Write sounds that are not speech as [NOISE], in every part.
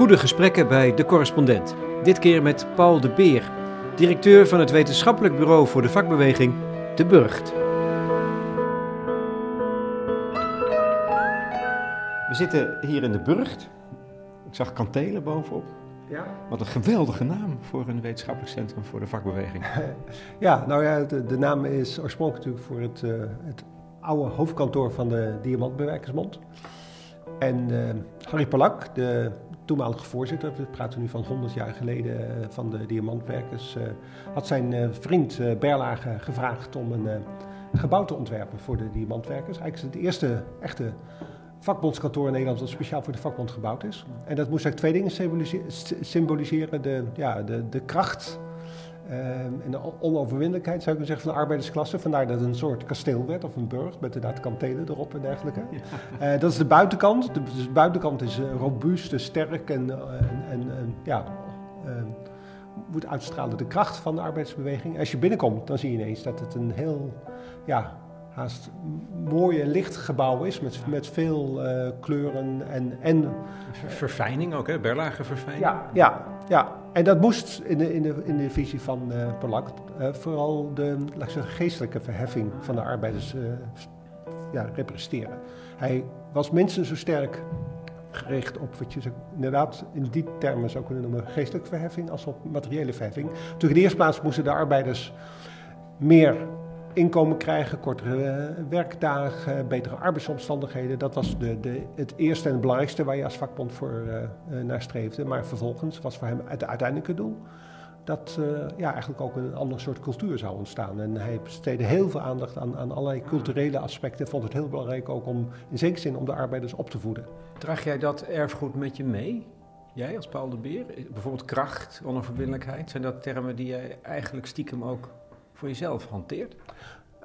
Goede gesprekken bij De Correspondent. Dit keer met Paul de Beer, directeur van het wetenschappelijk bureau voor de vakbeweging De Burgt. We zitten hier in De Burgt. Ik zag kantelen bovenop. Ja. Wat een geweldige naam voor een wetenschappelijk centrum voor de vakbeweging. [LAUGHS] ja, nou ja, de, de naam is oorspronkelijk natuurlijk voor het, uh, het oude hoofdkantoor van de Diamantbewerkersbond. En uh, Harry Palak, de toenmalige voorzitter, we praten nu van 100 jaar geleden uh, van de Diamantwerkers, had zijn vriend Berlage gevraagd om een gebouw te ontwerpen voor de Diamantwerkers. Eigenlijk het eerste echte vakbondskantoor in Nederland dat speciaal voor de vakbond gebouwd is. En dat moest eigenlijk twee dingen symboliseren. De, ja, de, de kracht uh, en de onoverwinnelijkheid, zou ik zeggen, van de arbeidersklasse. Vandaar dat het een soort kasteel werd, of een burg, met inderdaad kantelen erop en dergelijke. Ja. Uh, dat is de buitenkant. De, dus de buitenkant is uh, robuust, sterk en, en, en ja, moet uitstralen de kracht van de arbeidsbeweging. Als je binnenkomt, dan zie je ineens dat het een heel ja, haast mooi en licht gebouw is met, met veel uh, kleuren en, en... Verfijning ook, hè? Berlage verfijning. Ja, ja, ja. En dat moest in de, in de, in de visie van uh, uh, vooral de laat ik zeggen, geestelijke verheffing van de arbeiders ja, representeren. Hij was minstens zo sterk gericht op wat je inderdaad in die termen zou kunnen noemen geestelijke verheffing als op materiële verheffing. Toen in de eerste plaats moesten de arbeiders meer inkomen krijgen, kortere werkdagen, betere arbeidsomstandigheden. Dat was de, de, het eerste en het belangrijkste waar je als vakbond voor uh, naar streefde. Maar vervolgens was voor hem het uiteindelijke doel dat ja, eigenlijk ook een ander soort cultuur zou ontstaan. En hij besteedde heel veel aandacht aan, aan allerlei culturele aspecten. Vond het heel belangrijk ook om in zekere zin om de arbeiders op te voeden. Draag jij dat erfgoed met je mee? Jij als Paul de Beer? Bijvoorbeeld kracht, onafhankelijkheid. Zijn dat termen die jij eigenlijk stiekem ook voor jezelf hanteert?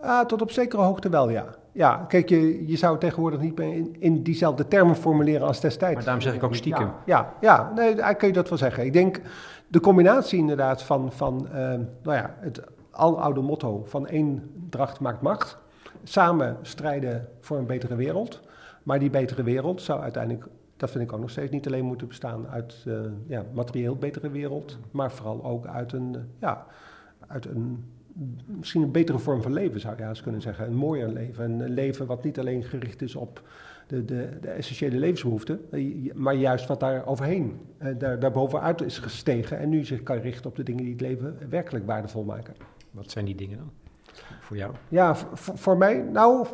Ah, tot op zekere hoogte wel, ja. Ja, kijk, je, je zou tegenwoordig niet meer in, in diezelfde termen formuleren als destijds. Maar daarom zeg ik ook stiekem. Ja, ja, ja nee, eigenlijk kun je dat wel zeggen. Ik denk de combinatie inderdaad van, van uh, nou ja, het aloude motto van één dracht maakt macht. Samen strijden voor een betere wereld. Maar die betere wereld zou uiteindelijk dat vind ik ook nog steeds niet alleen moeten bestaan uit uh, ja, materieel betere wereld, maar vooral ook uit een, ja, uit een misschien een betere vorm van leven, zou je eens kunnen zeggen. Een mooier leven. Een leven wat niet alleen gericht is op de, de, de essentiële levensbehoeften, maar juist wat daar overheen, eh, daar, daarbovenuit is gestegen en nu zich kan richten op de dingen die het leven werkelijk waardevol maken. Wat zijn die dingen dan voor jou? Ja, voor mij, nou,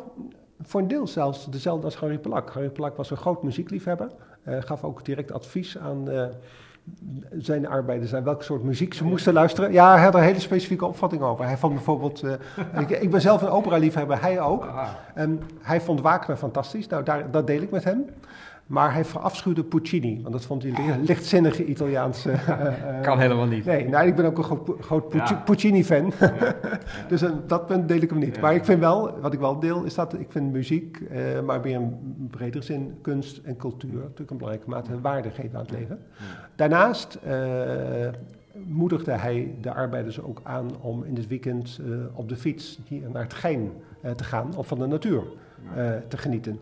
voor een deel zelfs dezelfde als Harry Plak. Harry Plak was een groot muziekliefhebber, uh, gaf ook direct advies aan... Uh, zijn arbeiders aan welke soort muziek ze moesten luisteren. Ja, hij had er een hele specifieke opvatting over. Hij vond bijvoorbeeld, uh, ik, ik, ben zelf een opera-liefhebber, hij ook. Um, hij vond Wagner fantastisch, nou daar, dat deel ik met hem. Maar hij verafschuwde Puccini, want dat vond hij een lichtzinnige Italiaanse... Uh, [LAUGHS] kan helemaal niet. Nee, nou, ik ben ook een groot, groot Pucci, ja. Puccini-fan. [LAUGHS] dus uh, dat punt deel ik hem niet. Ja. Maar ik vind wel, wat ik wel deel, is dat ik vind muziek, uh, maar meer in bredere zin, kunst en cultuur... natuurlijk een belangrijke mate waarde geven aan het leven. Daarnaast moedigde hij de arbeiders ook aan om in het weekend op de fiets hier naar het Gein te gaan... of van de natuur te genieten.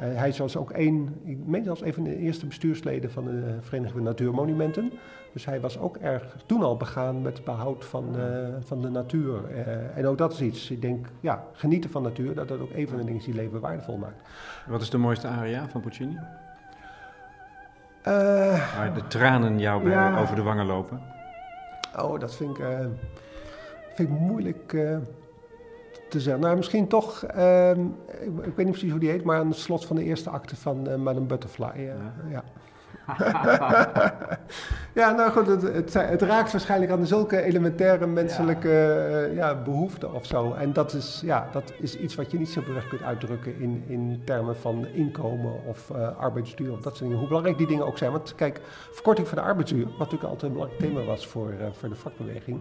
Uh, hij was ook een, ik meen zelfs een van de eerste bestuursleden van de Vereniging Natuurmonumenten. Dus hij was ook erg toen al begaan met het behoud van, uh, van de natuur. Uh, en ook dat is iets, ik denk, ja, genieten van natuur, dat dat ook een van de dingen is die leven waardevol maakt. Wat is de mooiste aria van Puccini? Waar de tranen jou bij ja, over de wangen lopen? Oh, dat vind ik, vind ik moeilijk te zeggen. Nou, misschien toch, uh, ik, ik, weet niet precies hoe die heet, maar aan het slot van de eerste acte van uh, Madame Butterfly. Uh, ja. [LAUGHS] ja, nou goed, het, het, het, raakt waarschijnlijk aan zulke elementaire menselijke ja. ja. behoeften of zo. En dat is, ja, dat is iets wat je niet zo simpelweg kunt uitdrukken in, in termen van inkomen of arbeidsduur of dat soort dingen. Hoe belangrijk die dingen ook zijn. Want kijk, verkorting van de arbeidsduur, wat natuurlijk altijd een belangrijk thema was voor, voor de vakbeweging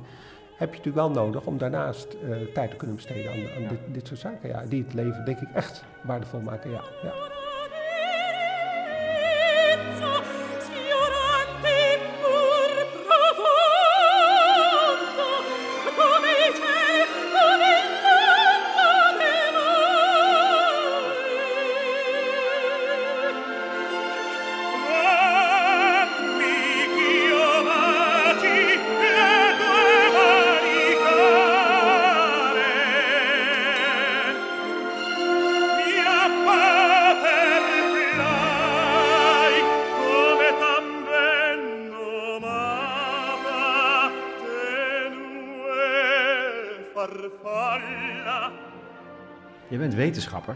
heb je natuurlijk wel nodig om daarnaast uh, tijd te kunnen besteden aan, aan dit, dit, soort zaken. Ja, die het leven, denk ik, echt waardevol maken. Ja, ja. Bent wetenschapper.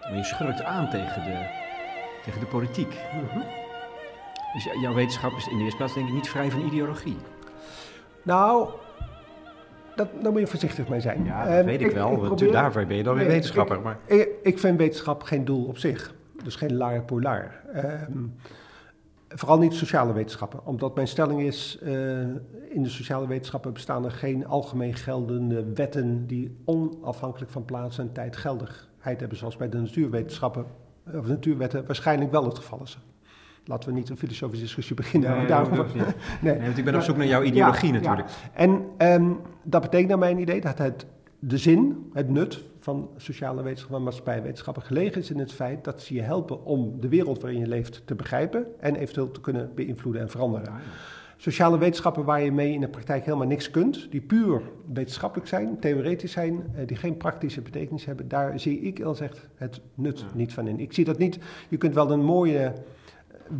Maar je schurkt aan tegen de, tegen de politiek. Dus jouw wetenschap is in de eerste plaats denk ik niet vrij van ideologie. Nou, dat, daar moet je voorzichtig mee zijn. Ja, dat ehm, weet ik, wel. Ik Daarvoor ben je dan weer wetenschapper. Ik, maar... ik, vind wetenschap geen doel op zich. Dus geen laar polar. Ehm, vooral niet sociale wetenschappen. Omdat mijn stelling is, uh, in de sociale wetenschappen bestaan er geen algemeen geldende wetten die onafhankelijk van plaats en tijd geldigheid hebben, zoals bij de natuurwetenschappen of natuurwetten waarschijnlijk wel het geval is. Laten we niet een filosofische discussie beginnen. Nee, daarover. [LAUGHS] Nee. nee. want ik ben op zoek naar jouw ideologie natuurlijk. En um, dat betekent naar mijn idee dat het de zin, het nut van sociale wetenschappen en maatschappijwetenschappen gelegen is in het feit dat ze je helpen om de wereld waarin je leeft te begrijpen en eventueel te kunnen beïnvloeden en veranderen. Sociale wetenschappen waar je mee in de praktijk helemaal niks kunt, die puur wetenschappelijk zijn, theoretisch zijn, eh, die geen praktische betekenis hebben, daar zie ik al zegt het nut niet van in. Ik zie dat niet. Je kunt wel een mooie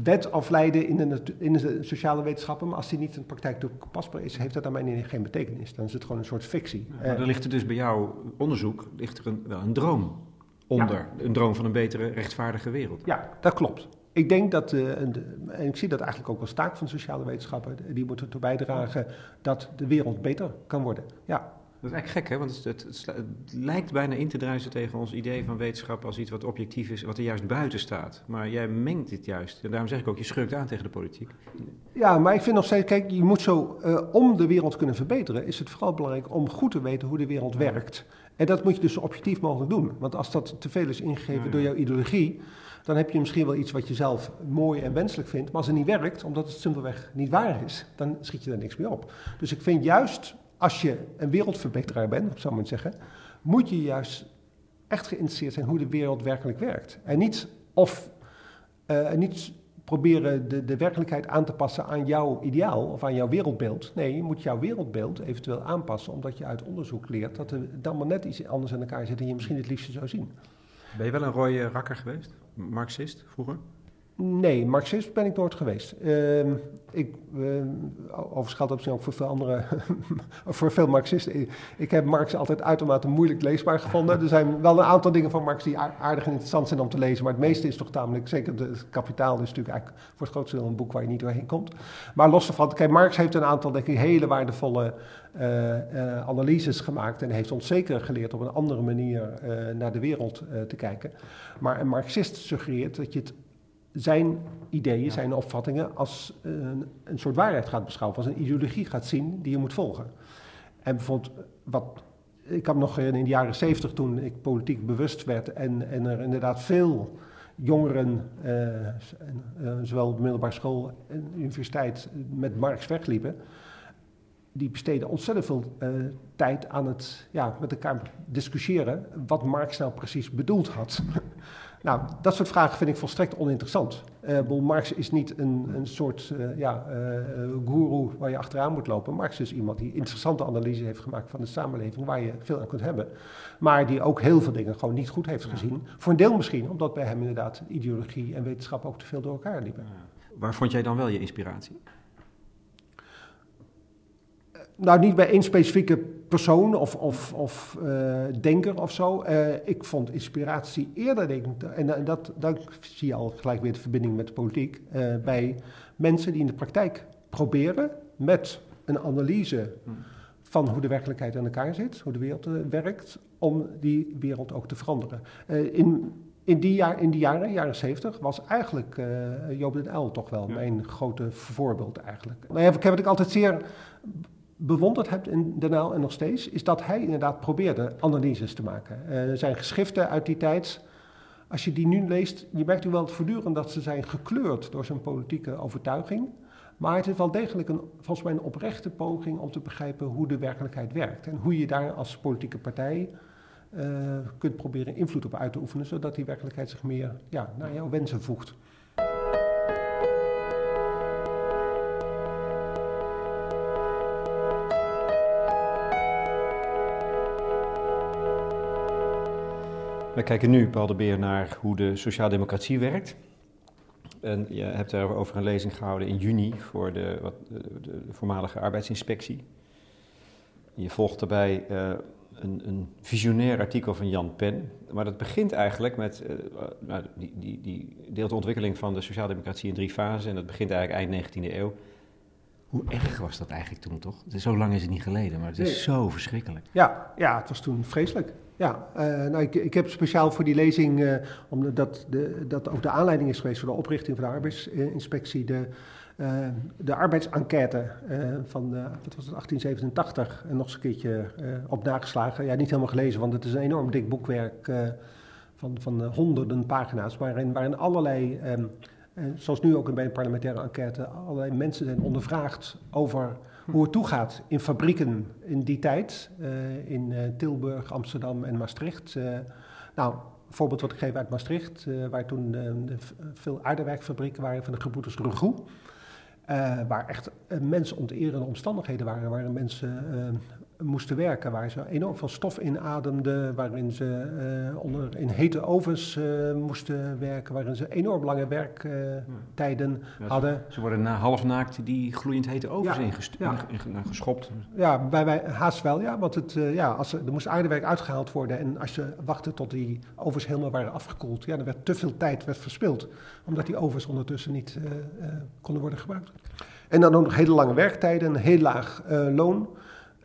wet afleiden in de, in de sociale wetenschappen, maar als die niet in de praktijk toepasbaar is, heeft dat aan mij geen betekenis. Dan is het gewoon een soort fictie. maar er ligt er dus bij jouw onderzoek ligt er een, wel een droom onder. Een droom van een betere, rechtvaardige wereld. Ja, dat klopt. Ik denk dat, uh, en ik zie dat eigenlijk ook als taak van sociale wetenschappen, die moeten ertoe bijdragen dat de wereld beter kan worden. Ja. Dat is eigenlijk gek, hè? want het, het, het, lijkt bijna in te druisen tegen ons idee van wetenschap als iets wat objectief is, wat er juist buiten staat. Maar jij mengt dit juist. En daarom zeg ik ook, je schurkt aan tegen de politiek. Ja, maar ik vind nog steeds, kijk, je moet zo, uh, om de wereld kunnen verbeteren, is het vooral belangrijk om goed te weten hoe de wereld werkt. En dat moet je dus zo objectief mogelijk doen. Want als dat te veel is ingegeven door jouw ideologie, dan heb je misschien wel iets wat je zelf mooi en wenselijk vindt. Maar als het niet werkt, omdat het simpelweg niet waar is, dan schiet je daar niks meer op. Dus ik vind juist als je een wereldverbeteraar bent, zou ik zeggen, moet je juist echt geïnteresseerd zijn hoe de wereld werkelijk werkt. En niet, of, uh, niet proberen de, de werkelijkheid aan te passen aan jouw ideaal of aan jouw wereldbeeld. Nee, je moet jouw wereldbeeld eventueel aanpassen, omdat je uit onderzoek leert dat er dan maar net iets anders in elkaar zit en je misschien het liefste zou zien. Ben je wel een rode rakker geweest? Marxist vroeger? Nee, Marxist ben ik nooit geweest. Uh, ik, uh, overigens misschien ook voor veel andere, [LAUGHS] voor veel Marxisten. Ik heb Marx altijd uitermate moeilijk leesbaar gevonden. Er zijn wel een aantal dingen van Marx die aardig en interessant zijn om te lezen, maar het meeste is toch tamelijk, zeker het kapitaal is natuurlijk eigenlijk voor het grootste deel een boek waar je niet doorheen komt. Maar los daarvan, kijk, Marx heeft een aantal, denk hele waardevolle uh, uh, analyses gemaakt en heeft ons zeker geleerd op een andere manier uh, naar de wereld te kijken. Maar een Marxist suggereert dat je het zijn ideeën, zijn opvattingen als een, een, soort waarheid gaat beschouwen, als een ideologie gaat zien die je moet volgen. En bijvoorbeeld, wat, ik kan nog in de jaren zeventig toen ik politiek bewust werd en, en er inderdaad veel jongeren, uh, zowel op de middelbare school en universiteit, met Marx wegliepen, die besteden ontzettend veel uh, tijd aan het ja, met elkaar discussiëren wat Marx nou precies bedoeld had. [LAUGHS] Nou, dat soort vragen vind ik volstrekt oninteressant. Uh, Marx is niet een, een soort uh, ja, uh, guru waar je achteraan moet lopen. Marx is iemand die interessante analyse heeft gemaakt van de samenleving, waar je veel aan kunt hebben. Maar die ook heel veel dingen gewoon niet goed heeft gezien. Voor een deel misschien, omdat bij hem inderdaad ideologie en wetenschap ook te veel door elkaar liepen. Waar vond jij dan wel je inspiratie? nou, niet bij één specifieke persoon of, of, of uh, denker of zo. Uh, ik vond inspiratie eerder, denk ik, en, dat, dat zie je al gelijk weer de verbinding met de politiek, uh, bij mensen die in de praktijk proberen met een analyse van hoe de werkelijkheid in elkaar zit, hoe de wereld werkt, om die wereld ook te veranderen. in, in, die jaar, in die jaren, jaren 70, was eigenlijk Joop den Uyl toch wel mijn grote voorbeeld eigenlijk. Nou ja, wat ik altijd zeer bewonderd heb in Den Uyl en nog steeds, is dat hij inderdaad probeerde analyses te maken. Er zijn geschriften uit die tijd, als je die nu leest, je merkt u wel voortdurend dat ze zijn gekleurd door zijn politieke overtuiging. Maar het is wel degelijk een, volgens mij een oprechte poging om te begrijpen hoe de werkelijkheid werkt. En hoe je daar als politieke partij uh, kunt proberen invloed op uit te oefenen, zodat die werkelijkheid zich meer ja, naar jouw wensen voegt. We kijken nu, Paul de Beer, naar hoe de sociaaldemocratie werkt. En je hebt daarover een lezing gehouden in juni voor de, wat, de, de voormalige arbeidsinspectie. je volgt daarbij uh, een, een, visionair artikel van Jan Pen. Maar dat begint eigenlijk met. Uh, nou, die, die, die deelt de ontwikkeling van de sociaaldemocratie in drie fasen. En dat begint eigenlijk eind 19e eeuw. Hoe erg was dat eigenlijk toen, toch? Het is, zo lang is het niet geleden, maar het is zo verschrikkelijk. Ja, ja, het was toen vreselijk. Ja, uh, nou, ik, ik heb speciaal voor die lezing, uh, omdat de, dat ook de aanleiding is geweest voor de oprichting van de arbeidsinspectie, de, uh, de arbeidsenquête van wat was het, 1887 en nog eens een keertje op nageslagen. Ja, niet helemaal gelezen, want het is een enorm dik boekwerk van, van honderden pagina's, waarin, waarin allerlei um, zoals nu ook bij een parlementaire enquête, allerlei mensen zijn ondervraagd over hoe het toegaat in fabrieken in die tijd, uh, in uh, Tilburg, Amsterdam en Maastricht. Uh, nou, een voorbeeld wat ik geef uit Maastricht, waar toen veel aardewerkfabrieken waren van de gebroeders Regoe. waar echt mensonterende omstandigheden waren, waar mensen moesten werken, waar ze enorm veel stof inademden, waarin ze uh, onder, in hete ovens uh, moesten werken, waarin ze enorm lange werktijden ja, hadden. Ze, worden na half naakt die gloeiend hete ovens ja, ingeschopt. Ja, bij wij haast wel, ja, want het, uh, ja, als er, er moest aardewerk uitgehaald worden en als je wachtte tot die ovens helemaal waren afgekoeld, ja, dan werd te veel tijd werd verspild, omdat die ovens ondertussen niet konden worden gebruikt. En dan ook nog hele lange werktijden, een heel laag loon.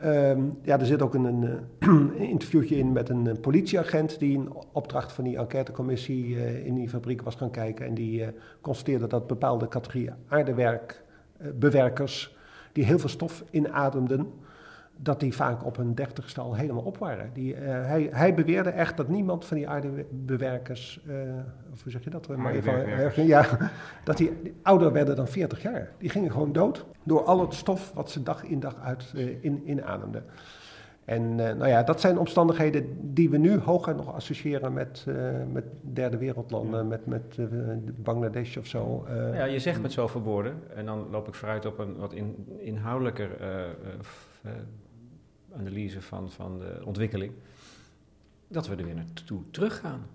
Um, ja, er zit ook een, een, [CLEARS THROAT] een, interviewtje in met een, politieagent die in opdracht van die enquêtecommissie uh, in die fabriek was gaan kijken. En die constateerde dat bepaalde categorieën aardewerkbewerkers, die heel veel stof inademden, dat die vaak op hun dertigste al helemaal op waren. Die, uh, hij, hij, beweerde echt dat niemand van die aardebewerkers, uh, of hoe zeg je dat? Maar van, ja, [LAUGHS] dat die ouder werden dan 40 jaar. Die gingen gewoon dood door al het stof wat ze dag in dag uit uh, in, inademden. En nou ja, dat zijn omstandigheden die we nu hooguit nog associëren met, met derde wereldlanden, met, met Bangladesh of zo. ja, je zegt met zoveel woorden, en dan loop ik vooruit op een wat in, inhoudelijker analyse van, van de ontwikkeling, dat we er weer naartoe teruggaan.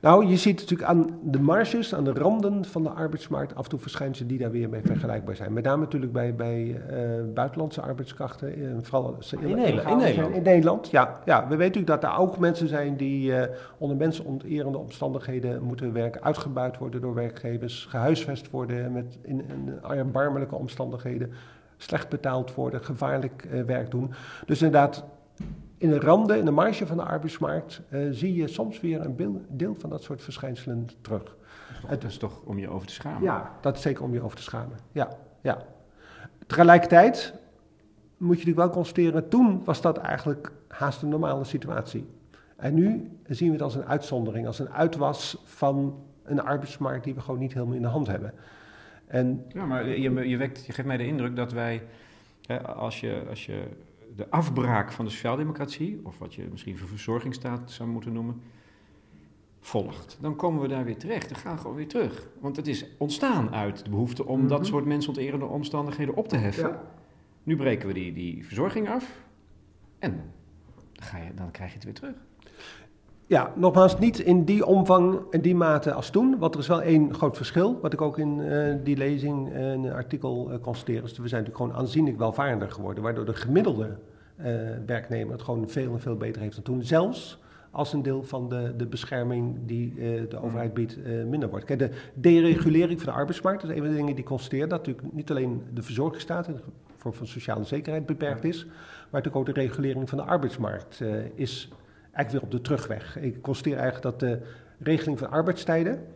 Nou, je ziet natuurlijk aan de marges, aan de randen van de arbeidsmarkt af en toe verschijnselen die daar weer mee vergelijkbaar zijn. Met name natuurlijk bij, bij uh, buitenlandse arbeidskrachten, uh, vooral in, in, Nederland, in, Nederland. In Nederland, ja. ja. We weten natuurlijk dat er ook mensen zijn die uh, onder mensonterende omstandigheden moeten werken, uitgebuit worden door werkgevers, gehuisvest worden met in, in erbarmelijke omstandigheden slecht betaald worden, gevaarlijk uh, werk doen. Dus inderdaad, in de randen, in de marge van de arbeidsmarkt, uh, zie je soms weer een deel van dat soort verschijnselen terug. Dat is, toch, dat is toch om je over te schamen? Ja, dat is zeker om je over te schamen. Ja, ja. Tegelijkertijd moet je natuurlijk wel constateren, toen was dat eigenlijk haast een normale situatie. En nu zien we het als een uitzondering, als een uitwas van een arbeidsmarkt die we gewoon niet helemaal in de hand hebben. En, ja, maar je, je, wekt, je geeft mij de indruk dat wij, hè, als, je, als je de afbraak van de sociaaldemocratie, of wat je misschien voor verzorgingsstaat zou moeten noemen, volgt, dan komen we daar weer terecht. Dan gaan we gewoon weer terug. Want het is ontstaan uit de behoefte om dat mhm. soort mensonterende omstandigheden op te heffen. Nu breken we die, die verzorging af en dan, ga je, dan krijg je het weer terug. Ja, nogmaals, niet in die omvang en die mate als toen. Want er is wel één groot verschil, wat ik ook in uh, die lezing uh, in een artikel uh, constateer. Dus we zijn natuurlijk gewoon aanzienlijk welvarender geworden, waardoor de gemiddelde werknemer het gewoon veel en veel beter heeft dan toen. Zelfs als een deel van de, de bescherming die de overheid biedt minder wordt. Kijk, de deregulering van de arbeidsmarkt is een van de dingen die constateert dat natuurlijk niet alleen de verzorgingsstaat in de vorm van sociale zekerheid beperkt is, maar natuurlijk ook de regulering van de arbeidsmarkt is eigenlijk weer op de terugweg. Ik constateer eigenlijk dat de regeling van arbeidstijden,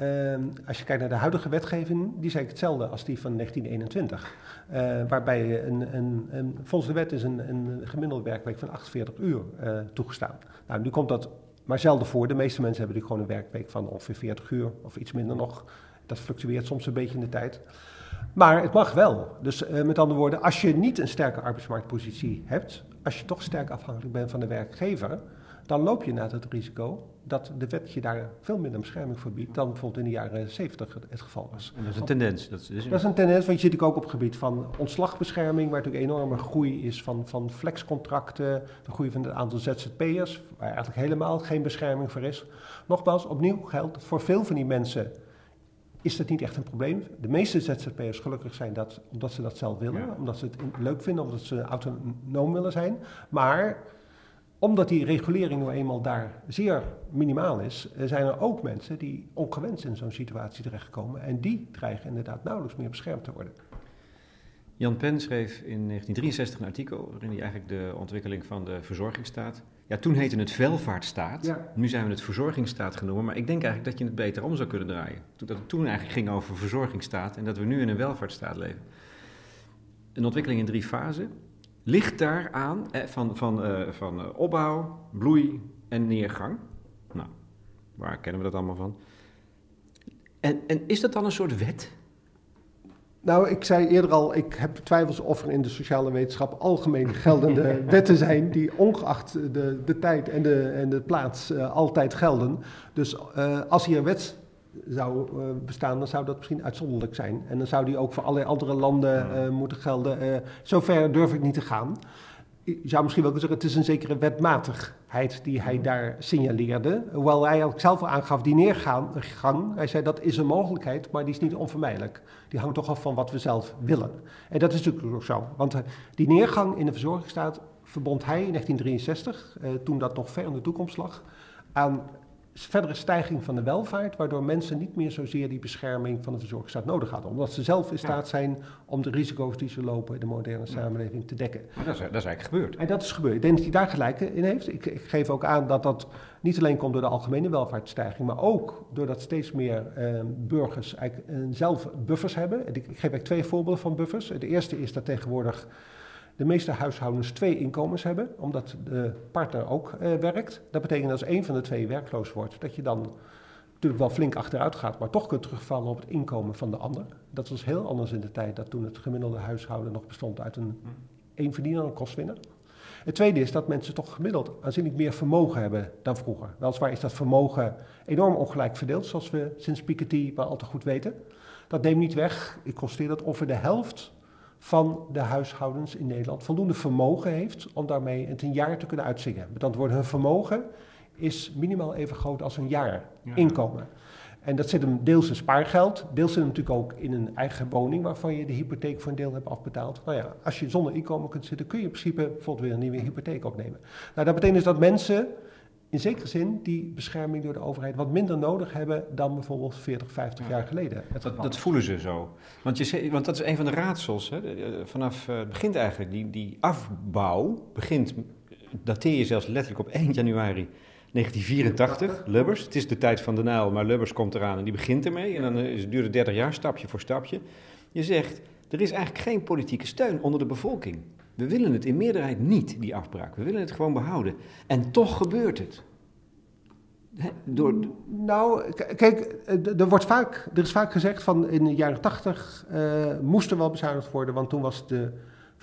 uh, als je kijkt naar de huidige wetgeving, die is eigenlijk hetzelfde als die van 1921. Uh, eh, waarbij een, een, een, volgens de wet is een, een gemiddelde werkweek van 48 uur uh, toegestaan. Nou, nu komt dat maar zelden voor. De meeste mensen hebben natuurlijk gewoon een werkweek van ongeveer 40 uur of iets minder nog. Dat fluctueert soms een beetje in de tijd. Maar het mag wel. Dus uh, met andere woorden, als je niet een sterke arbeidsmarktpositie hebt, als je toch sterk afhankelijk bent van de werkgever, dan loop je naar het risico dat de wet je daar veel minder bescherming voor biedt dan bijvoorbeeld in de jaren 70 het, geval was. En dat is een tendens. Dat is, dat is een tendens, want je zit ook op het gebied van ontslagbescherming, waar natuurlijk enorme groei is van, van flexcontracten, de groei van het aantal ZZP'ers, waar eigenlijk helemaal geen bescherming voor is. Nogmaals, opnieuw geldt voor veel van die mensen is dat niet echt een probleem. De meeste ZZP'ers gelukkig zijn dat omdat ze dat zelf willen, Ja. omdat ze het leuk vinden, omdat ze autonoom willen zijn. Maar omdat die regulering nou eenmaal daar zeer minimaal is, eh, zijn er ook mensen die ongewenst in zo'n situatie terechtkomen. En die dreigen inderdaad nauwelijks meer beschermd te worden. Jan Pen schreef in 1963 een artikel waarin hij eigenlijk de ontwikkeling van de verzorgingsstaat. Ja, toen heette het welvaartsstaat. Ja. Nu zijn we het verzorgingsstaat genoemd. Maar ik denk eigenlijk dat je het beter om zou kunnen draaien. Toen- Dat het toen eigenlijk ging over verzorgingsstaat en dat we nu in een welvaartsstaat leven. Een ontwikkeling in drie fasen. Ligt daar aan eh, van, van, eh, van eh, opbouw, bloei en neergang. Nou, waar kennen we dat allemaal van? En, en is dat dan een soort wet? Nou, ik zei eerder al, ik heb twijfels of er in de sociale wetenschap algemeen geldende [LAUGHS] wetten zijn die ongeacht de, de tijd en de, en de plaats eh, altijd gelden. Dus als hier een wet zou eh, bestaan, dan zou dat misschien uitzonderlijk zijn. En dan zou die ook voor allerlei andere landen eh, moeten gelden. Eh zover durf ik niet te gaan. Je zou misschien wel kunnen zeggen, het is een zekere wetmatigheid die hij daar signaleerde. Hoewel hij ook zelf al aangaf, die neergang, hij zei dat is een mogelijkheid, maar die is niet onvermijdelijk. Die hangt toch af van wat we zelf willen. En dat is natuurlijk ook zo. Want die neergang in de verzorgingsstaat verbond hij in 1963, eh, toen dat nog ver in de toekomst lag, aan verdere stijging van de welvaart, waardoor mensen niet meer zozeer die bescherming van de verzorgingsstaat nodig hadden. Omdat ze zelf in staat zijn om de risico's die ze lopen in de moderne samenleving te dekken. Maar dat is, dat is eigenlijk gebeurd. En dat is gebeurd. Ik denk dat hij daar gelijk in heeft. Ik, ik geef ook aan dat dat niet alleen komt door de algemene welvaartsstijging, maar ook doordat steeds meer eh, burgers eigenlijk, eh, zelf buffers hebben. En Ik, ik geef eigenlijk twee voorbeelden van buffers. Het eerste is dat tegenwoordig de meeste huishoudens twee inkomens hebben, omdat de partner ook eh, werkt. Dat betekent dat als één van de twee werkloos wordt, dat je dan natuurlijk wel flink achteruit gaat, maar toch kunt terugvallen op het inkomen van de ander. Dat was heel anders in de tijd dat toen het gemiddelde huishouden nog bestond uit een één verdiener en een kostwinner. Het tweede is dat mensen toch gemiddeld aanzienlijk meer vermogen hebben dan vroeger. Weliswaar is dat vermogen enorm ongelijk verdeeld, zoals we sinds Piketty maar al te goed weten. Dat neemt niet weg, ik constateer dat ongeveer de helft van de huishoudens in Nederland voldoende vermogen heeft om daarmee het een jaar te kunnen uitzingen. Met andere woorden, hun vermogen is minimaal even groot als een jaar Ja. inkomen. En dat zit hem deels in spaargeld, deels zit hem natuurlijk ook in een eigen woning waarvan je de hypotheek voor een deel hebt afbetaald. Nou ja, als je zonder inkomen kunt zitten, kun je in principe bijvoorbeeld weer een nieuwe hypotheek opnemen. Nou, dat betekent dus dat mensen in zekere zin die bescherming door de overheid wat minder nodig hebben dan bijvoorbeeld 40, 50 Ja. jaar geleden. Dat, dat voelen ze zo. Want, je, want dat is een van de raadsels. Hè? Eh, Vanaf eh, het begint eigenlijk, die, die afbouw begint, dateer je zelfs letterlijk op 1 januari 1984, Lubbers. Het is de tijd van de Nijl, maar Lubbers komt eraan en die begint ermee. En dan eh, is het 30 jaar, stapje voor stapje. Je zegt, er is eigenlijk geen politieke steun onder de bevolking. We willen het in meerderheid niet, die afbraak. We willen het gewoon behouden. En toch gebeurt het. Door, Nou, kijk, eh, er, wordt vaak, er is vaak gezegd van in de jaren tachtig moest er wel bezuinigd worden, want toen was de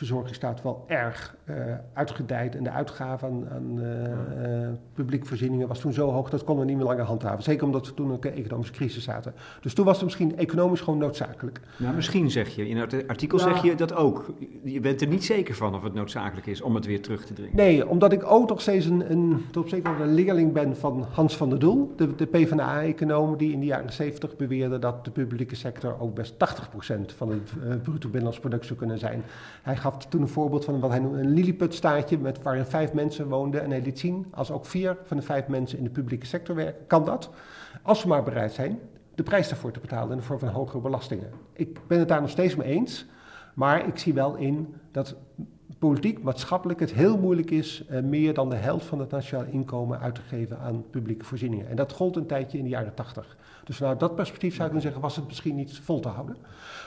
verzorgingsstaat wel erg eh, uitgedijd en de uitgave aan, aan eh, publieke voorzieningen was toen zo hoog dat konden we niet meer langer handhaven. Zeker omdat we toen ook een economische crisis zaten. Dus toen was het misschien economisch gewoon noodzakelijk. Nou, misschien zeg je, in het artikel zeg je dat ook. Je bent er niet zeker van of het noodzakelijk is om het weer terug te dringen. Nee, omdat ik ook nog steeds een, een, tot op zekere een leerling ben van Hans van der Doel, de, de PvdA-econoom, die in de jaren 70 beweerde dat de publieke sector ook best 80% van het eh, bruto binnenlands product zou kunnen zijn. Hij gaf toen een voorbeeld van wat hij noemde een lilliputstaartje met, waarin vijf mensen woonden. En hij liet zien, als ook vier van de vijf mensen in de publieke sector werken, kan dat. Als we maar bereid zijn de prijs daarvoor te betalen in de vorm van hogere belastingen. Ik ben het daar nog steeds mee eens. Maar ik zie wel in dat politiek, maatschappelijk het heel moeilijk is eh, meer dan de helft van het nationaal inkomen uit te geven aan publieke voorzieningen. En dat gold een tijdje in de jaren tachtig. Dus vanuit dat perspectief zou ik kunnen zeggen, was het misschien niet vol te houden.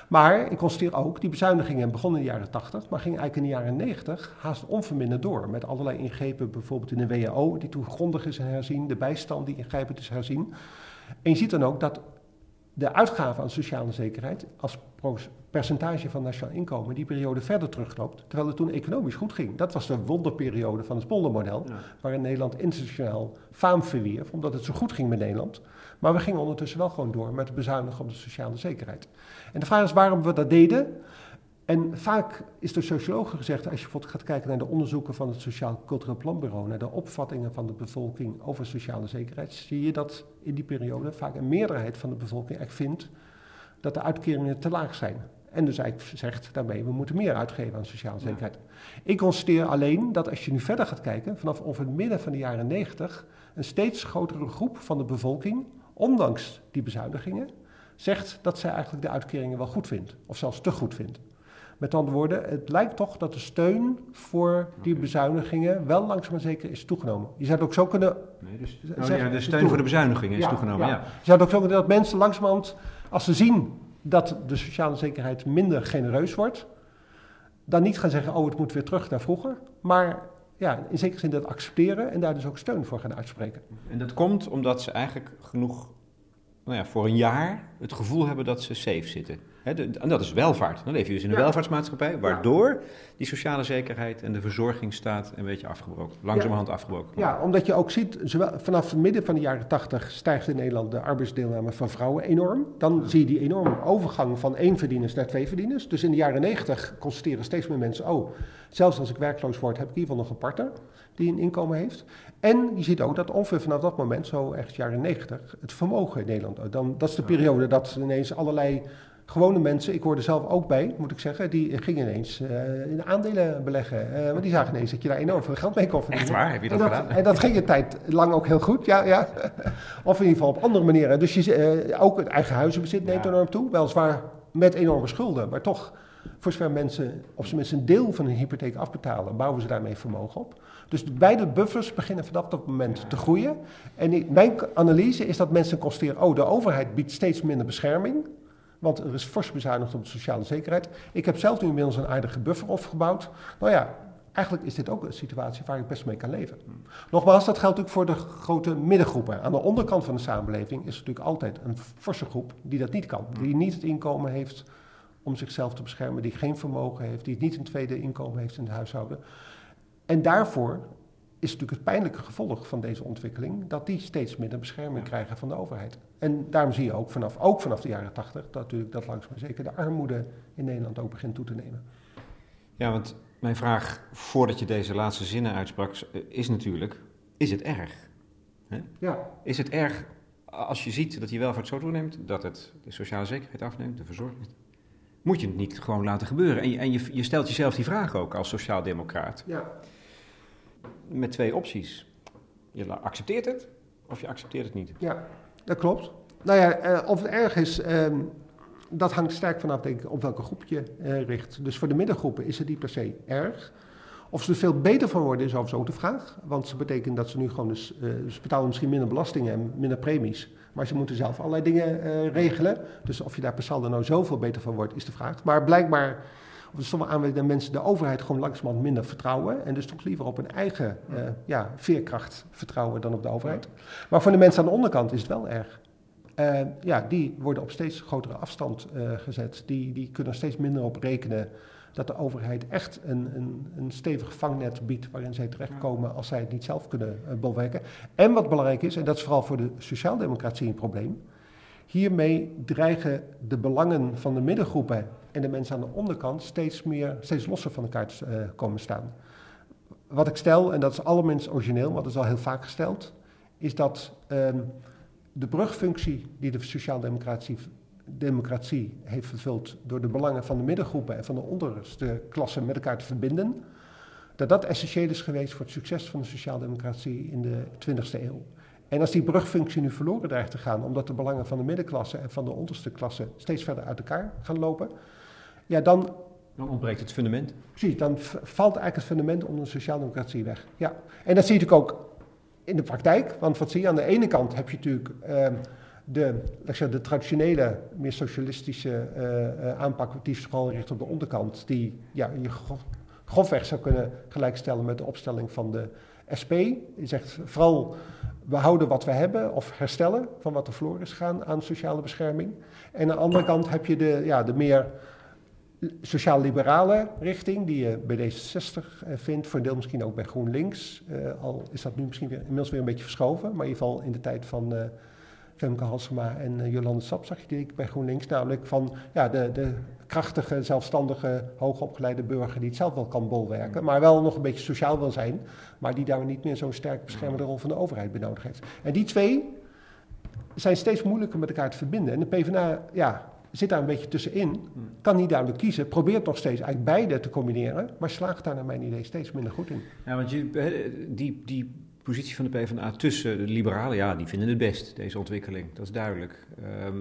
Maar ik constateer ook, die bezuinigingen begonnen in de jaren 80, maar gingen eigenlijk in de jaren 90 haast onverminderd door. Met allerlei ingrepen, bijvoorbeeld in de WHO, die toen grondig is herzien, de bijstand die ingrijpend is herzien. En je ziet dan ook dat de uitgaven aan sociale zekerheid als percentage van nationaal inkomen die periode verder terugloopt, terwijl het toen economisch goed ging. Dat was de wonderperiode van het poldermodel, Ja. waarin Nederland internationaal faam verwierf, omdat het zo goed ging met Nederland. Maar we gingen ondertussen wel gewoon door met het bezuinigen op de sociale zekerheid. En de vraag is waarom we dat deden. En vaak is door sociologen gezegd, als je bijvoorbeeld gaat kijken naar de onderzoeken van het Sociaal Cultureel Planbureau, naar de opvattingen van de bevolking over sociale zekerheid, zie je dat in die periode vaak een meerderheid van de bevolking echt vindt dat de uitkeringen te laag zijn. En dus eigenlijk zegt daarmee, we moeten meer uitgeven aan sociale zekerheid. Ik constateer alleen dat als je nu verder gaat kijken, vanaf ongeveer het midden van de jaren 90, een steeds grotere groep van de bevolking, ondanks die bezuinigingen, zegt dat zij eigenlijk de uitkeringen wel goed vindt, of zelfs te goed vindt. Met andere woorden, het lijkt toch dat de steun voor die bezuinigingen wel langzaam maar zeker is toegenomen. Je zou het ook zo kunnen. Nee, dus, oh ja, de steun voor de bezuinigingen is Ja, toegenomen, ja. Je zou het ook zo kunnen dat mensen langzamerhand, als ze zien dat de sociale zekerheid minder genereus wordt, dan niet gaan zeggen, oh het moet weer terug naar vroeger. Maar ja, in zekere zin dat accepteren en daar dus ook steun voor gaan uitspreken. En dat komt omdat ze eigenlijk genoeg, nou ja, voor een jaar het gevoel hebben dat ze safe zitten. De- en dat is welvaart. Dan leef je dus in een Ja. welvaartsmaatschappij, waardoor die sociale zekerheid en de verzorgingsstaat een beetje afgebroken, langzamerhand afgebroken. Ja, omdat je ook ziet, zowel vanaf het midden van de jaren 80 stijgt in Nederland de arbeidsdeelname van vrouwen enorm. Dan zie je die enorme overgang van één verdieners naar twee verdieners. Dus in de jaren 90 constateren steeds meer mensen, oh, zelfs als ik werkloos word, heb ik in ieder geval nog een partner die een inkomen heeft. En je ziet ook dat ongeveer vanaf dat moment, zo ergens jaren 90, het vermogen in Nederland, dan, dat is de periode dat ineens allerlei gewone mensen, ik hoorde er zelf ook bij, moet ik zeggen, die gingen ineens eh, in aandelen beleggen. Eh, want die zagen ineens dat je daar enorm veel geld mee kon verdienen. Echt waar? Heb je dat en gedaan? En dat ging een tijd lang ook heel goed, ja. ja. [LAUGHS] of in ieder geval op andere manieren. Dus je, eh, ook het eigen huizenbezit neemt Ja. enorm toe. Weliswaar met enorme schulden, maar toch, voor zover mensen, of ze mensen een deel van hun hypotheek afbetalen, bouwen ze daarmee vermogen op. Dus de beide buffers beginnen vanaf dat moment te groeien. En mijn analyse is dat mensen constateren, oh, de overheid biedt steeds minder bescherming. Want er is fors bezuinigd op de sociale zekerheid. Ik heb zelf nu inmiddels een aardige buffer opgebouwd. Nou ja, eigenlijk is dit ook een situatie waar ik best mee kan leven. Nogmaals, dat geldt ook voor de grote middengroepen. Aan de onderkant van de samenleving is natuurlijk altijd een forse groep die dat niet kan. Die niet het inkomen heeft om zichzelf te beschermen, die geen vermogen heeft, die niet een tweede inkomen heeft in het huishouden. En daarvoor is natuurlijk het pijnlijke gevolg van deze ontwikkeling dat die steeds minder bescherming krijgen van de overheid. En daarom zie je ook vanaf, ook vanaf de jaren tachtig dat natuurlijk dat langzaam maar zeker de armoede in Nederland ook begint toe te nemen. Ja, want mijn vraag voordat je deze laatste zinnen uitsprak eh, is natuurlijk, is het erg? Ja, Is het erg als je ziet dat die welvaart zo toeneemt, dat het de sociale zekerheid afneemt, de verzorging? Moet je het niet gewoon laten gebeuren? En je, en je, je stelt jezelf die vraag ook als sociaaldemocraat ja. Met twee opties. Je accepteert het of je accepteert het niet. Ja, dat klopt. Nou ja, eh, of het erg is, ehm, dat hangt sterk vanaf denk op welke groep je eh, richt. Dus voor de middengroepen is het niet per se erg. Of ze er veel beter van worden is overigens ook de vraag. Want ze betekent dat ze nu gewoon dus, eh, ze betalen misschien minder belastingen en minder premies. Maar ze moeten zelf allerlei dingen regelen. Dus of je daar per saldo nou zoveel beter van wordt, is de vraag. Maar blijkbaar, er sommige aanwijzingen dat mensen de overheid gewoon langzamerhand minder vertrouwen. En dus toch liever op hun eigen eh, ja, veerkracht vertrouwen dan op de overheid. Maar voor de mensen aan de onderkant is het wel erg. Eh, ja, die worden op steeds grotere afstand eh, gezet. Die, die kunnen steeds minder op rekenen dat de overheid echt een, een, een stevig vangnet biedt waarin zij terechtkomen als zij het niet zelf kunnen uh, bolwerken. En wat belangrijk is, en dat is vooral voor de sociaaldemocratie een probleem, hiermee dreigen de belangen van de middengroepen en de mensen aan de onderkant steeds, meer, steeds losser van elkaar uh, komen staan. Wat ik stel, en dat is allerminst origineel, maar dat is al heel vaak gesteld, is dat um, de brugfunctie die de sociaaldemocratie democratie heeft vervuld door de belangen van de middengroepen en van de onderste klasse met elkaar te verbinden, dat dat essentieel is geweest voor het succes van de sociaaldemocratie in de 20e eeuw. En als die brugfunctie nu verloren dreigt te gaan, omdat de belangen van de middenklasse en van de onderste klasse steeds verder uit elkaar gaan lopen, ja, dan. Dan ontbreekt het fundament. Precies, dan valt eigenlijk het fundament onder de sociaaldemocratie weg. Ja. En dat zie je natuurlijk ook in de praktijk, want wat zie je? Aan de ene kant heb je natuurlijk. Uh, de, zeggen, de traditionele, meer socialistische uh, uh, aanpak, die vooral richt op de onderkant, die ja, je grofweg zou kunnen gelijkstellen met de opstelling van de SP. Die zegt vooral, we houden wat we hebben of herstellen van wat er verloren is gegaan aan sociale bescherming. En aan de andere kant heb je de, ja, de meer sociaal-liberale richting, die je bij D66 vindt, voor een deel misschien ook bij GroenLinks. Uh, al is dat nu misschien weer, inmiddels weer een beetje verschoven, maar in ieder geval in de tijd van uh, Femke Halsema en uh, Jolande Sap zag je die bij GroenLinks, namelijk van ja, de, de krachtige, zelfstandige, hoogopgeleide burger die het zelf wel kan bolwerken, maar wel nog een beetje sociaal wil zijn, maar die daar niet meer zo'n sterk beschermende rol van de overheid bij nodig heeft. En die twee zijn steeds moeilijker met elkaar te verbinden. En de PvdA, ja, zit daar een beetje tussenin, kan niet duidelijk kiezen, probeert nog steeds eigenlijk beide te combineren, maar slaagt daar naar mijn idee steeds minder goed in. Ja, want je, die, die positie van de PvdA tussen de liberalen, ja, die vinden het best, deze ontwikkeling, dat is duidelijk. Ehm,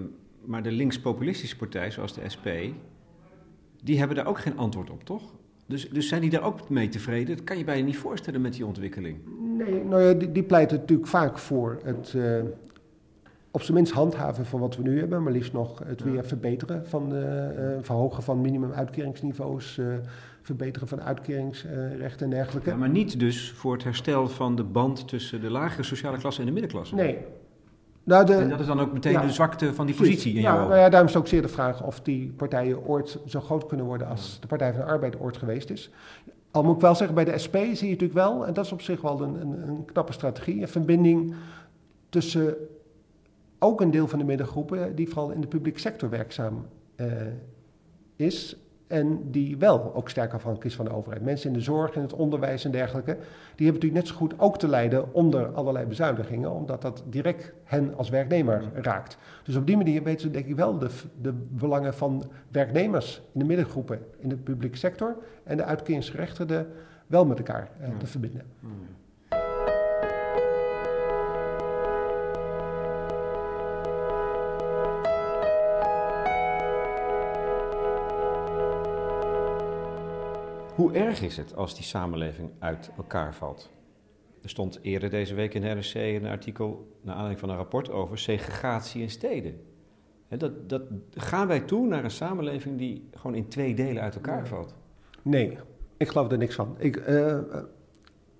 maar de links-populistische partij, zoals de SP, die hebben daar ook geen antwoord op, toch? Dus, dus zijn die daar ook mee tevreden? Dat kan je bijna niet voorstellen met die ontwikkeling. Nee, nou ja, die, die pleiten natuurlijk vaak voor het uh, op zijn minst handhaven van wat we nu hebben, maar liefst nog het weer verbeteren van de uh, verhogen van minimumuitkeringsniveaus, uh, verbeteren van uitkeringsrechten en dergelijke. Ja, maar niet dus voor het herstel van de band tussen de lagere sociale klasse en de middenklasse. Nee, nou de, en dat is dan ook meteen ja, de zwakte van die positie in ja, jouw nou ja, daarom is het ook zeer de vraag of die partijen ooit zo groot kunnen worden als de Partij van de Arbeid ooit geweest is. Al moet ik wel zeggen, bij de SP zie je natuurlijk wel, en dat is op zich wel een, een, een knappe strategie, een verbinding tussen ook een deel van de middengroepen die vooral in de publieke sector werkzaam uh, is en die wel ook sterk afhankelijk is van de overheid. Mensen in de zorg, in het onderwijs en dergelijke, die hebben natuurlijk net zo goed ook te lijden onder allerlei bezuinigingen, omdat dat direct hen als werknemer raakt. Dus op die manier weten ze denk ik wel de, de belangen van werknemers in de middengroepen in de publieke sector en de uitkeringsgerechtigden wel met elkaar uh, te verbinden. Hoe erg is het als die samenleving uit elkaar valt? Er stond eerder deze week in de NRC een artikel naar aanleiding van een rapport over segregatie in steden. dat, dat, gaan wij toe naar een samenleving die gewoon in twee delen uit elkaar valt? Nee, ik geloof er niks van. Ik, uh,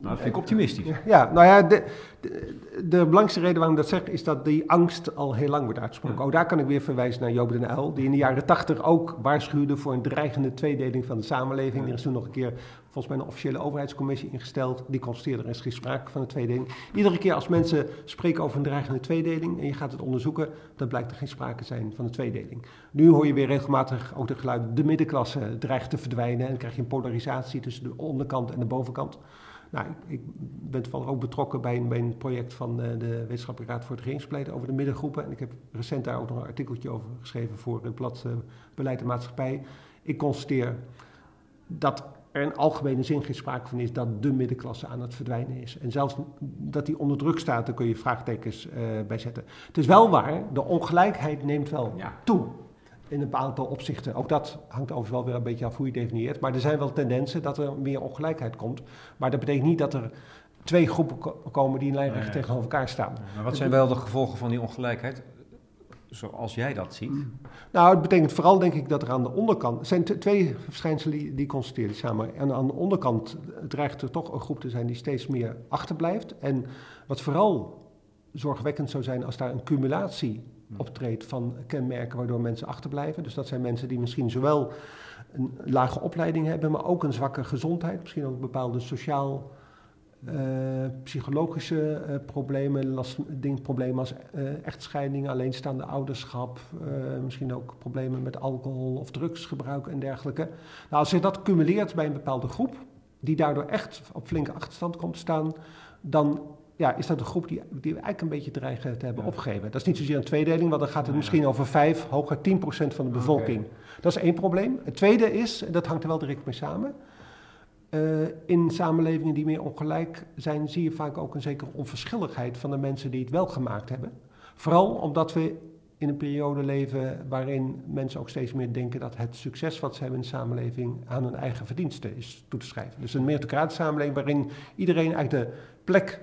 nou, dat vind ik optimistisch. Ja, nou ja, de, de, de, belangrijkste reden waarom ik dat zeg, is dat die angst al heel lang wordt uitgesproken. Ook daar kan ik weer verwijzen naar Joop den Uyl, die in de jaren tachtig ook waarschuwde voor een dreigende tweedeling van de samenleving. Er is toen nog een keer volgens mij een officiële overheidscommissie ingesteld. Die constateerde er is geen sprake van een tweedeling. Iedere keer als mensen spreken over een dreigende tweedeling en je gaat het onderzoeken, dan blijkt er geen sprake zijn van een tweedeling. Nu hoor je weer regelmatig ook de geluiden, de middenklasse dreigt te verdwijnen en dan krijg je een polarisatie tussen de onderkant en de bovenkant. Nou, ik, ben toevallig ook betrokken bij een, bij een project van de, de Wetenschappelijke Raad voor het Regeringsbeleid over de middengroepen. En ik heb recent daar ook nog een artikeltje over geschreven voor het blad uh, Beleid en Maatschappij. Ik constateer dat er in algemene zin geen sprake van is dat de middenklasse aan het verdwijnen is. En zelfs dat die onder druk staat, daar kun je vraagtekens uh, bij zetten. Het is wel waar, de ongelijkheid neemt wel ja. toe in een aantal opzichten. Ook dat hangt overigens wel weer een beetje af hoe je definieert. Maar er zijn wel tendensen dat er meer ongelijkheid komt. Maar dat betekent niet dat er twee groepen komen die in lijnrecht nee, tegenover elkaar staan. Maar wat zijn wel de gevolgen van die ongelijkheid? Zoals jij dat ziet? Nou, het betekent vooral denk ik dat er aan de onderkant... Er zijn twee verschijnselen die, die constateer samen. En aan de onderkant dreigt er toch een groep te zijn die steeds meer achterblijft. En wat vooral zorgwekkend zou zijn als daar een cumulatie optreedt van kenmerken waardoor mensen achterblijven. Dus dat zijn mensen die misschien zowel een lage opleiding hebben, maar ook een zwakke gezondheid, misschien ook bepaalde sociaal. Uh, psychologische uh, problemen, last, ding, problemen als echtscheiding, alleenstaande ouderschap, misschien ook problemen met alcohol of drugsgebruik en dergelijke. Nou, als je dat cumuleert bij een bepaalde groep, die daardoor echt op flinke achterstand komt staan, dan ja, is dat een groep die, die we eigenlijk een beetje dreigen te hebben opgegeven. Dat is niet zozeer een tweedeling, want dan gaat het misschien over 5, hoger 10 procent van de bevolking. Dat is één probleem. Het tweede is, en dat hangt er wel direct mee samen, uh, in samenlevingen die meer ongelijk zijn, zie je vaak ook een zekere onverschilligheid van de mensen die het wel gemaakt hebben. Vooral omdat we in een periode leven waarin mensen ook steeds meer denken dat het succes wat ze hebben in de samenleving aan hun eigen verdiensten is toe te schrijven. Dus een meritocratische samenleving waarin iedereen eigenlijk de plek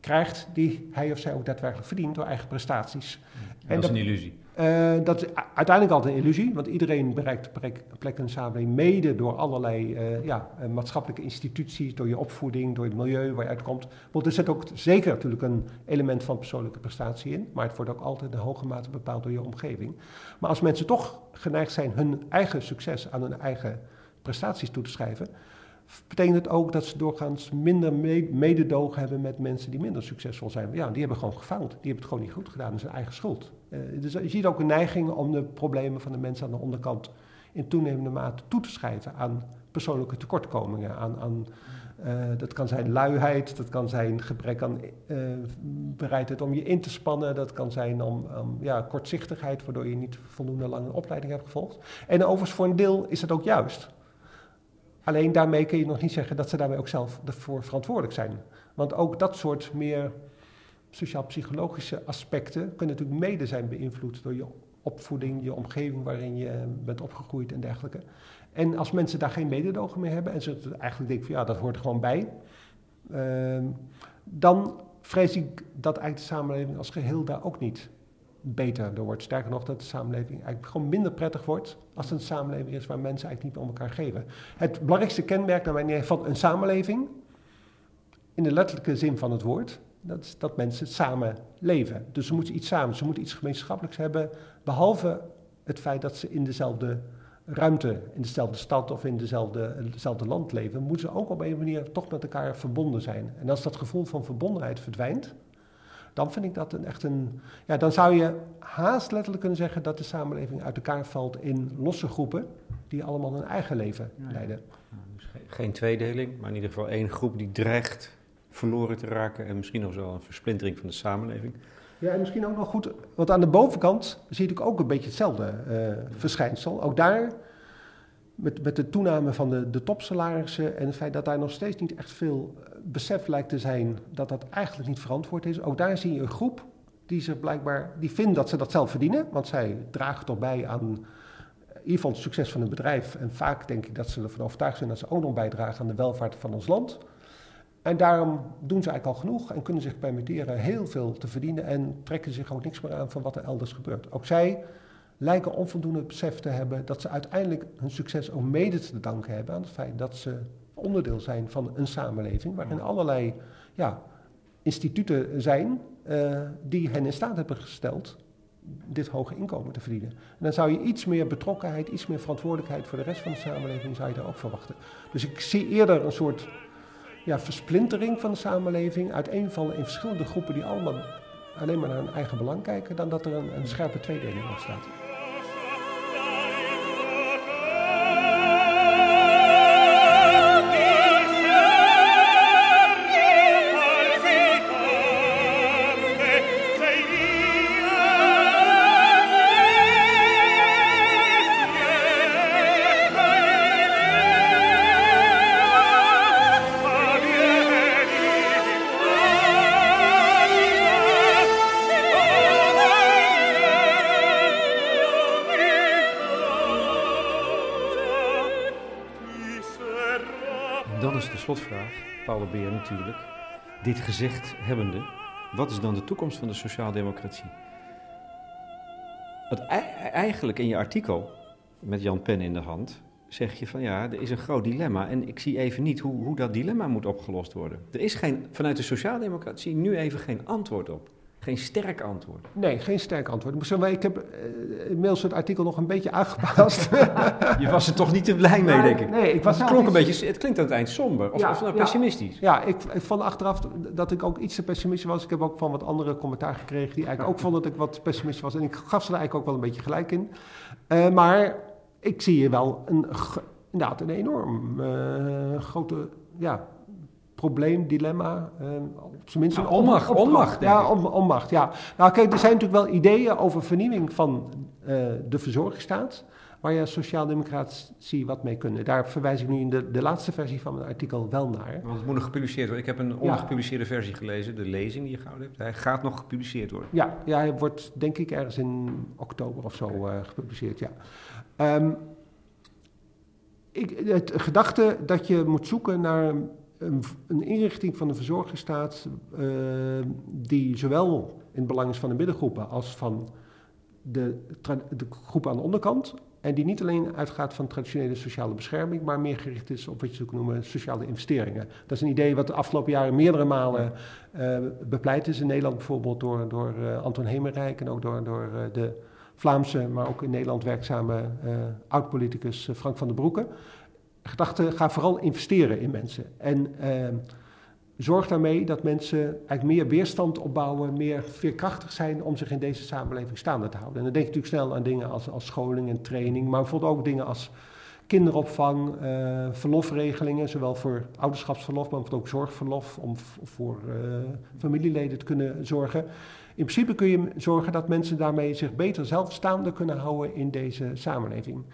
krijgt die hij of zij ook daadwerkelijk verdient door eigen prestaties. En dat is een illusie. Uh, dat is uiteindelijk altijd een illusie, want iedereen bereikt plek in de samenleving mede door allerlei uh, ja, uh, maatschappelijke instituties, door je opvoeding, door het milieu waar je uitkomt. Want er zit ook zeker natuurlijk een element van persoonlijke prestatie in, maar het wordt ook altijd in hoge mate bepaald door je omgeving. Maar als mensen toch geneigd zijn hun eigen succes aan hun eigen prestaties toe te schrijven, betekent het ook dat ze doorgaans minder mededogen hebben met mensen die minder succesvol zijn. Ja, die hebben gewoon gefaald. Die hebben het gewoon niet goed gedaan. Dat is hun eigen schuld. Uh, dus je ziet ook een neiging om de problemen van de mensen aan de onderkant in toenemende mate toe te schrijven aan persoonlijke tekortkomingen. Aan, aan, uh, dat kan zijn luiheid, dat kan zijn gebrek aan bereidheid om je in te spannen, dat kan zijn om, ja, kortzichtigheid, waardoor je niet voldoende lang een opleiding hebt gevolgd. En overigens voor een deel is het ook juist. Alleen daarmee kun je nog niet zeggen dat ze daarmee ook zelf ervoor verantwoordelijk zijn. Want ook dat soort meer sociaal-psychologische aspecten kunnen natuurlijk mede zijn beïnvloed door je opvoeding, je omgeving waarin je bent opgegroeid en dergelijke. En als mensen daar geen mededogen mee hebben en ze eigenlijk denken van ja, dat hoort gewoon bij, uh, dan vrees ik dat eigenlijk de samenleving als geheel daar ook niet beter door wordt. Sterker nog, dat de samenleving eigenlijk gewoon minder prettig wordt als het een samenleving is waar mensen eigenlijk niet om elkaar geven. Het belangrijkste kenmerk naar mijn van een samenleving, in de letterlijke zin van het woord, dat is dat mensen samen leven. Dus ze moeten iets samen, ze moeten iets gemeenschappelijks hebben, behalve het feit dat ze in dezelfde ruimte, in dezelfde stad of in dezelfde, dezelfde land leven, moeten ze ook op een manier toch met elkaar verbonden zijn. En als dat gevoel van verbondenheid verdwijnt, dan vind ik dat een, echt een. Ja, dan zou je haast letterlijk kunnen zeggen dat de samenleving uit elkaar valt in losse groepen die allemaal hun eigen leven leiden. dus geen tweedeling, maar in ieder geval één groep die dreigt verloren te raken en misschien nog wel een versplintering van de samenleving. Ja, en misschien ook nog goed, want aan de bovenkant zie je ook een beetje hetzelfde uh, verschijnsel. Ook daar, met, met de toename van de, de topsalarissen en het feit dat daar nog steeds niet echt veel eh, besef lijkt te zijn dat dat eigenlijk niet verantwoord is. Ook daar zie je een groep die zich blijkbaar, die vindt dat ze dat zelf verdienen, want zij dragen toch bij aan in ieder geval het succes van een bedrijf. En vaak denk ik dat ze ervan overtuigd zijn dat ze ook nog bijdragen aan de welvaart van ons land. En daarom doen ze eigenlijk al genoeg en kunnen zich permitteren heel veel te verdienen en trekken zich ook niks meer aan van wat er elders gebeurt. Ook zij lijken onvoldoende besef te hebben dat ze uiteindelijk hun succes ook mede te danken hebben aan het feit dat ze onderdeel zijn van een samenleving waarin allerlei ja, instituten zijn uh, die hen in staat hebben gesteld dit hoge inkomen te verdienen. En dan zou je iets meer betrokkenheid, iets meer verantwoordelijkheid voor de rest van de samenleving zou je daar ook verwachten. Dus ik zie eerder een soort ja, versplintering van de samenleving, uiteenvallen in verschillende groepen die allemaal alleen maar naar hun eigen belang kijken, dan dat er een, een scherpe tweedeling ontstaat. Natuurlijk. Dit gezegd hebbende, wat is dan de toekomst van de sociaaldemocratie? Want eigenlijk in je artikel, met Jan Pen in de hand, zeg je van ja, er is een groot dilemma en ik zie even niet hoe, hoe dat dilemma moet opgelost worden. Er is geen, vanuit de sociaaldemocratie nu even geen antwoord op. Geen sterk antwoord. Nee, geen sterk antwoord. Ik heb uh, inmiddels het artikel nog een beetje aangepast. [LAUGHS] je was er toch niet te blij mee, denk ik. Nee, ik was het, klonk een beetje, het klinkt aan het eind somber of, ja, of nou pessimistisch. Ja, ik, ik, vond achteraf dat ik ook iets te pessimistisch was. Ik heb ook van wat andere commentaar gekregen die eigenlijk ook [LAUGHS] vonden dat ik wat pessimistisch was. En ik gaf ze er eigenlijk ook wel een beetje gelijk in. Uh, maar ik zie hier wel een, inderdaad een enorm uh, grote... Ja, probleem, dilemma. Uh, op zijn minst een onmacht. onmacht ja, onmacht. Ja. Nou, kijk, er zijn natuurlijk wel ideeën over vernieuwing van uh, de verzorgingsstaat. Waar je als sociaaldemocratie wat mee kunnen. Daar verwijs ik nu in de, de laatste versie van mijn artikel wel naar. Want het moet nog gepubliceerd worden. Ik heb een ongepubliceerde versie gelezen, de lezing die je gehouden hebt. Hij gaat nog gepubliceerd worden. Ja, ja hij wordt denk ik ergens in oktober of zo uh, gepubliceerd. Ja. Um, ik, het gedachte dat je moet zoeken naar een, een inrichting van de verzorgingsstaat uh, die zowel in het belang is van de middengroepen als van de, de groepen aan de onderkant. En die niet alleen uitgaat van traditionele sociale bescherming, maar meer gericht is op wat je zou noemen sociale investeringen. Dat is een idee wat de afgelopen jaren meerdere malen uh, bepleit is. In Nederland bijvoorbeeld door, door uh, Anton Hemerijk en ook door, door de Vlaamse, maar ook in Nederland werkzame oud-politicus Frank van der Broeke gedachte, ga vooral investeren in mensen. En uh, zorg daarmee dat mensen eigenlijk meer weerstand opbouwen, meer veerkrachtig zijn om zich in deze samenleving staande te houden. En dan denk je natuurlijk snel aan dingen als, als scholing en training, maar bijvoorbeeld ook dingen als kinderopvang, uh, verlofregelingen, zowel voor ouderschapsverlof, maar ook zorgverlof om voor uh, familieleden te kunnen zorgen. In principe kun je zorgen dat mensen daarmee zich beter zelfstaande kunnen houden in deze samenleving.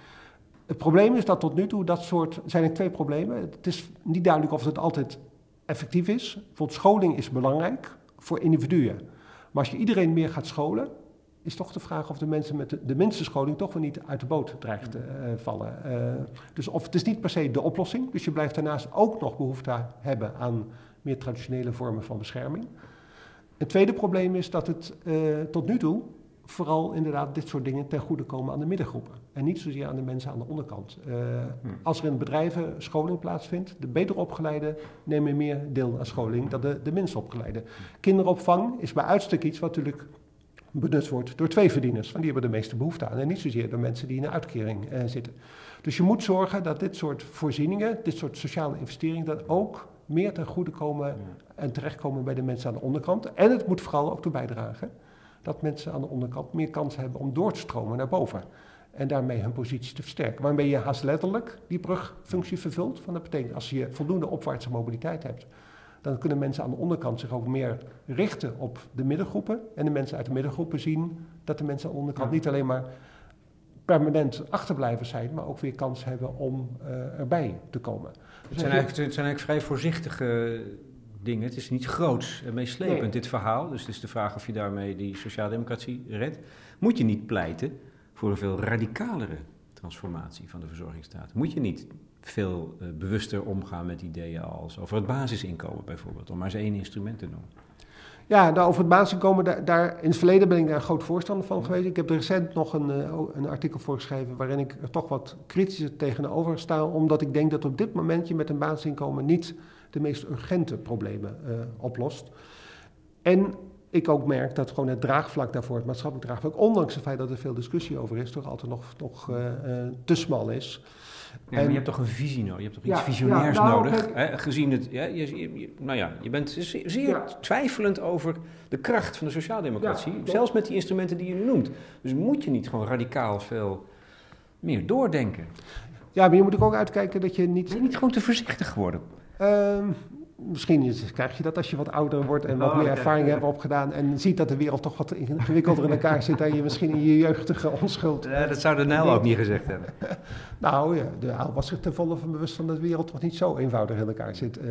Het probleem is dat tot nu toe dat soort, zijn er twee problemen. Het is niet duidelijk of het altijd effectief is. Bijvoorbeeld scholing is belangrijk voor individuen. Maar als je iedereen meer gaat scholen, is toch de vraag of de mensen met de, minste scholing toch wel niet uit de boot dreigt te uh, vallen. Uh, dus of het is niet per se de oplossing. Dus je blijft daarnaast ook nog behoefte hebben aan meer traditionele vormen van bescherming. Het tweede probleem is dat het uh, tot nu toe vooral inderdaad dit soort dingen ten goede komen aan de middengroepen. En niet zozeer aan de mensen aan de onderkant. Uh, Als er in bedrijven scholing plaatsvindt, de beter opgeleiden nemen meer deel aan scholing dan de, de minst opgeleide. Kinderopvang is bij uitstek iets wat natuurlijk benut wordt door twee verdieners. Want die hebben de meeste behoefte aan. En niet zozeer door mensen die in een uitkering uh, zitten. Dus je moet zorgen dat dit soort voorzieningen, dit soort sociale investeringen, dat ook meer ten goede komen en terechtkomen bij de mensen aan de onderkant. En het moet vooral ook toe bijdragen dat mensen aan de onderkant meer kans hebben om door te stromen naar boven. En daarmee hun positie te versterken. Waarmee je haast letterlijk die brugfunctie vervult. Van dat betekent als je voldoende opwaartse mobiliteit hebt, dan kunnen mensen aan de onderkant zich ook meer richten op de middengroepen. En de mensen uit de middengroepen zien dat de mensen aan de onderkant niet alleen maar permanent achterblijven zijn, maar ook weer kans hebben om uh, erbij te komen. Dus het, zijn eigenlijk, het zijn eigenlijk vrij voorzichtige dingen. Het is niet groots en meeslepend, nee. dit verhaal. Dus het is de vraag of je daarmee die sociaaldemocratie redt. Moet je niet pleiten voor een veel radicalere transformatie van de verzorgingsstaat? Moet je niet veel uh, bewuster omgaan met ideeën als over het basisinkomen bijvoorbeeld, om maar eens één instrument te noemen? Ja, nou, over het basisinkomen, daar, daar, in het verleden ben ik daar een groot voorstander van geweest. Ik heb recent nog een, uh, een artikel voor geschreven waarin ik er toch wat kritischer tegenover sta, omdat ik denk dat op dit moment je met een basisinkomen niet de meest urgente problemen uh, oplost. En ik ook merk dat gewoon het draagvlak daarvoor, het maatschappelijk draagvlak, ondanks het feit dat er veel discussie over is, toch altijd nog, nog uh, uh, te smal is. Ja, en, je hebt toch een visie nodig, je hebt toch iets visionairs ja, nou, nodig, hè? gezien het, ja, je, je, nou ja, je bent zeer twijfelend over de kracht van de sociaaldemocratie, zelfs met die instrumenten die je nu noemt. Dus moet je niet gewoon radicaal veel meer doordenken? Ja, maar je moet ook uitkijken dat je niet... Ben je niet gewoon te voorzichtig geworden? Um, misschien is, krijg je dat als je wat ouder wordt en wat oh, meer ervaring hebt opgedaan en ziet dat de wereld toch wat ingewikkelder in elkaar zit dan je misschien in je jeugdige onschuld. Ja, dat zou de Nijl ook niet gezegd hebben. [LAUGHS] nou, ja, de Nijl was zich ten volle van bewust van dat de wereld toch niet zo eenvoudig in elkaar zit, uh,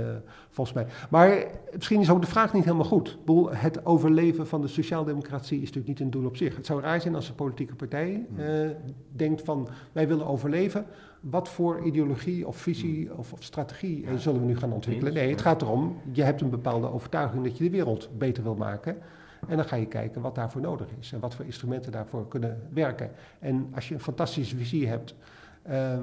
volgens mij. Maar misschien is ook de vraag niet helemaal goed. Het overleven van de sociaaldemocratie is natuurlijk niet een doel op zich. Het zou raar zijn als een politieke partij uh, denkt van wij willen overleven, wat voor ideologie of visie of, of strategie ja. zullen we nu gaan ontwikkelen? Nee, het gaat erom, je hebt een bepaalde overtuiging dat je de wereld beter wil maken. En dan ga je kijken wat daarvoor nodig is en wat voor instrumenten daarvoor kunnen werken. En als je een fantastische visie hebt, uh,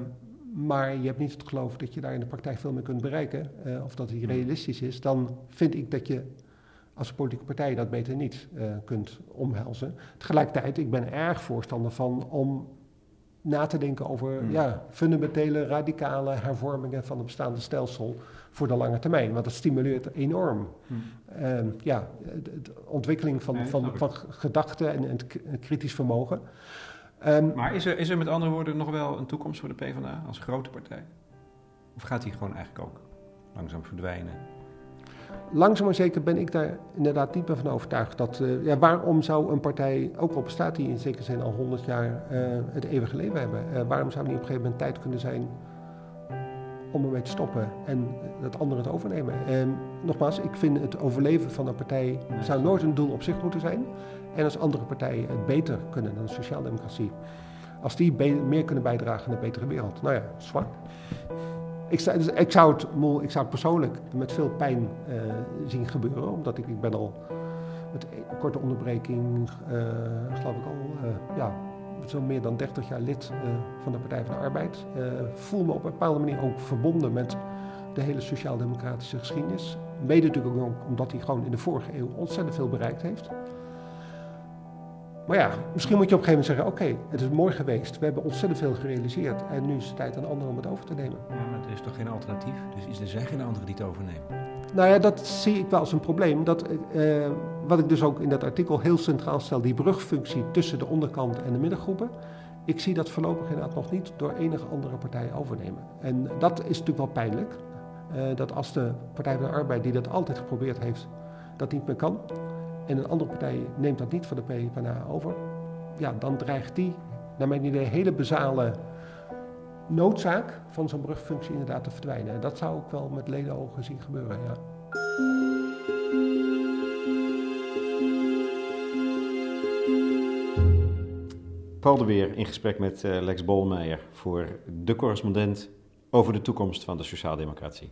maar je hebt niet het geloof dat je daar in de praktijk veel meer kunt bereiken, uh, of dat die realistisch is, dan vind ik dat je als politieke partij dat beter niet uh, kunt omhelzen. Tegelijkertijd, ik ben erg voorstander van om na te denken over mm. ja, fundamentele, radicale hervormingen van het bestaande stelsel voor de lange termijn. Want dat stimuleert enorm mm. uh, ja, de, ontwikkeling van, nee, van, van, gedachten en, en kritisch vermogen. Um, maar is er, is er met andere woorden nog wel een toekomst voor de PvdA als grote partij? Of gaat die gewoon eigenlijk ook langzaam verdwijnen? Langzaam maar zeker ben ik daar inderdaad niet meer van overtuigd. Dat, uh, ja, waarom zou een partij, ook al bestaat die in zekere zin al 100 jaar, uh, het eeuwige leven hebben? Uh, waarom zou die op een gegeven moment tijd kunnen zijn om ermee te stoppen en dat anderen het overnemen? En nogmaals, ik vind het overleven van een partij zou nooit een doel op zich moeten zijn. En als andere partijen het beter kunnen dan de sociaaldemocratie, als die meer kunnen bijdragen aan een betere wereld, nou ja, zwart. Ik, dus ik, zou het, ik zou het persoonlijk met veel pijn uh, zien gebeuren, omdat ik, ik ben al met een korte onderbreking, geloof ik al, uh, ja, zo meer dan 30 jaar lid van de Partij van de Arbeid. voel me op een bepaalde manier ook verbonden met de hele sociaal-democratische geschiedenis. Mede natuurlijk ook omdat hij gewoon in de vorige eeuw ontzettend veel bereikt heeft. Maar ja, misschien moet je op een gegeven moment zeggen: oké, het is mooi geweest. We hebben ontzettend veel gerealiseerd. En nu is het tijd aan anderen om het over te nemen. Ja, maar er is toch geen alternatief? Dus is er zijn geen anderen die het overnemen? Nou ja, dat zie ik wel als een probleem. Dat, eh, wat ik dus ook in dat artikel heel centraal stel: die brugfunctie tussen de onderkant en de middengroepen. Ik zie dat voorlopig inderdaad nog niet door enige andere partij overnemen. En dat is natuurlijk wel pijnlijk. Uh, dat als de Partij van de Arbeid, die dat altijd geprobeerd heeft, dat niet meer kan. En een andere partij neemt dat niet van de PvdA over. Ja, dan dreigt die, naar mijn idee, hele basale noodzaak van zo'n brugfunctie inderdaad te verdwijnen. En dat zou ik wel met ledenogen zien gebeuren, ja. Paul de Weer in gesprek met uh, Lex Bolmeijer voor De Correspondent over de toekomst van de sociaaldemocratie.